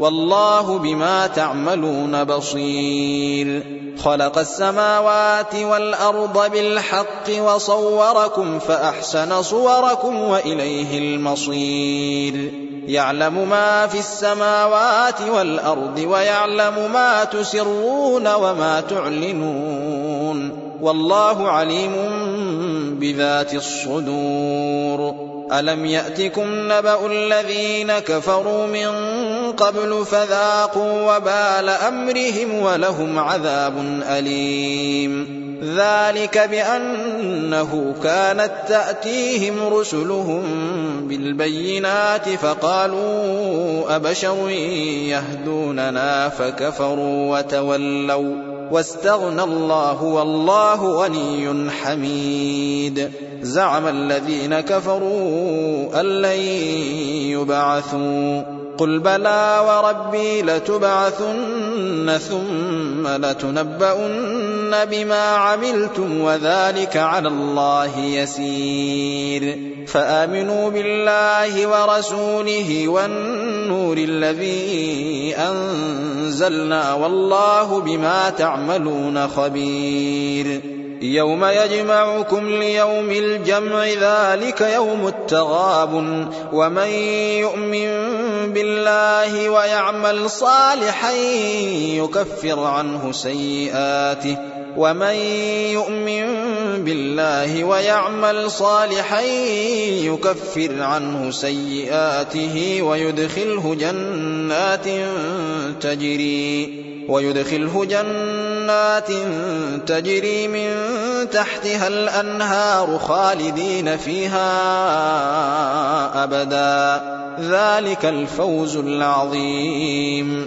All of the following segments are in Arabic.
والله بما تعملون بصير. خلق السماوات والأرض بالحق وصوركم فأحسن صوركم وإليه المصير. يعلم ما في السماوات والأرض ويعلم ما تسرون وما تعلنون. والله عليم بذات الصدور. ألم يأتكم نبأ الذين كفروا من قبل فذاقوا وبال أمرهم ولهم عذاب أليم. ذلك بأنه كانت تأتيهم رسلهم بالبينات فقالوا أبشر يهدوننا فكفروا وتولوا واستغنى الله والله غني حميد. زعم الذين كفروا أن لن يبعثوا. قل بلى وربي لتبعثن ثم لتنبؤن بما عملتم وذلك على الله يسير فامنوا بالله ورسوله والنور الذي انزلنا والله بما تعملون خبير يوم يجمعكم ليوم الجمع ذلك يوم التغاب ومن يؤمن بالله ويعمل صالحا يكفر عنه سيئاته. ومن يؤمن بالله ويعمل صالحا يكفر عنه سيئاته ويدخله جنات تجري ويدخله جنات تجري من تحتها الأنهار خالدين فيها أبدا. ذلك الفوز العظيم.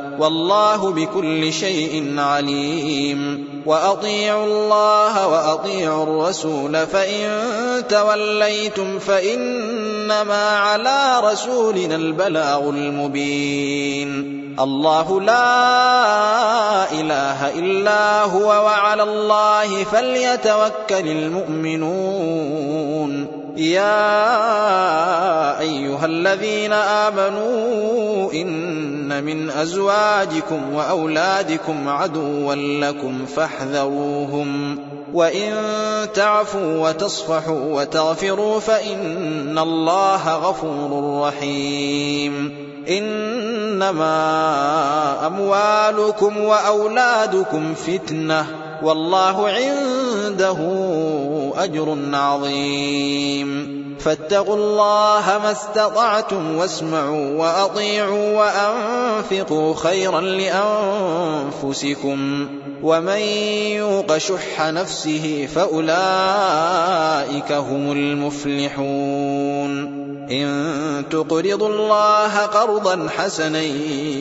والله بكل شيء عليم. وأطيعوا الله وأطيعوا الرسول فإن توليتم فإنما على رسولنا البلاغ المبين. الله لا إله إلا هو وعلى الله فليتوكل المؤمنون. يا أيها الذين آمنوا إن من أزواجكم وأولادكم عدوا لكم فاحذروهم وإن تعفوا وتصفحوا وتغفروا فإن الله غفور رحيم إنما أموالكم وأولادكم فتنة والله عنده أجر عظيم. فاتقوا الله ما استطعتم واسمعوا وأطيعوا وأنفقوا خيرا لأنفسكم. ومن يوق شح نفسه فأولئك هم المفلحون. إن تقرضوا الله قرضا حسنا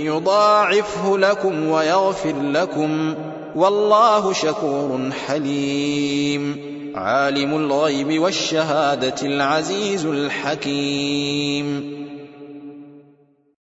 يضاعفه لكم ويغفر لكم. والله شكور حليم. عالم الغيب والشهادة العزيز الحكيم.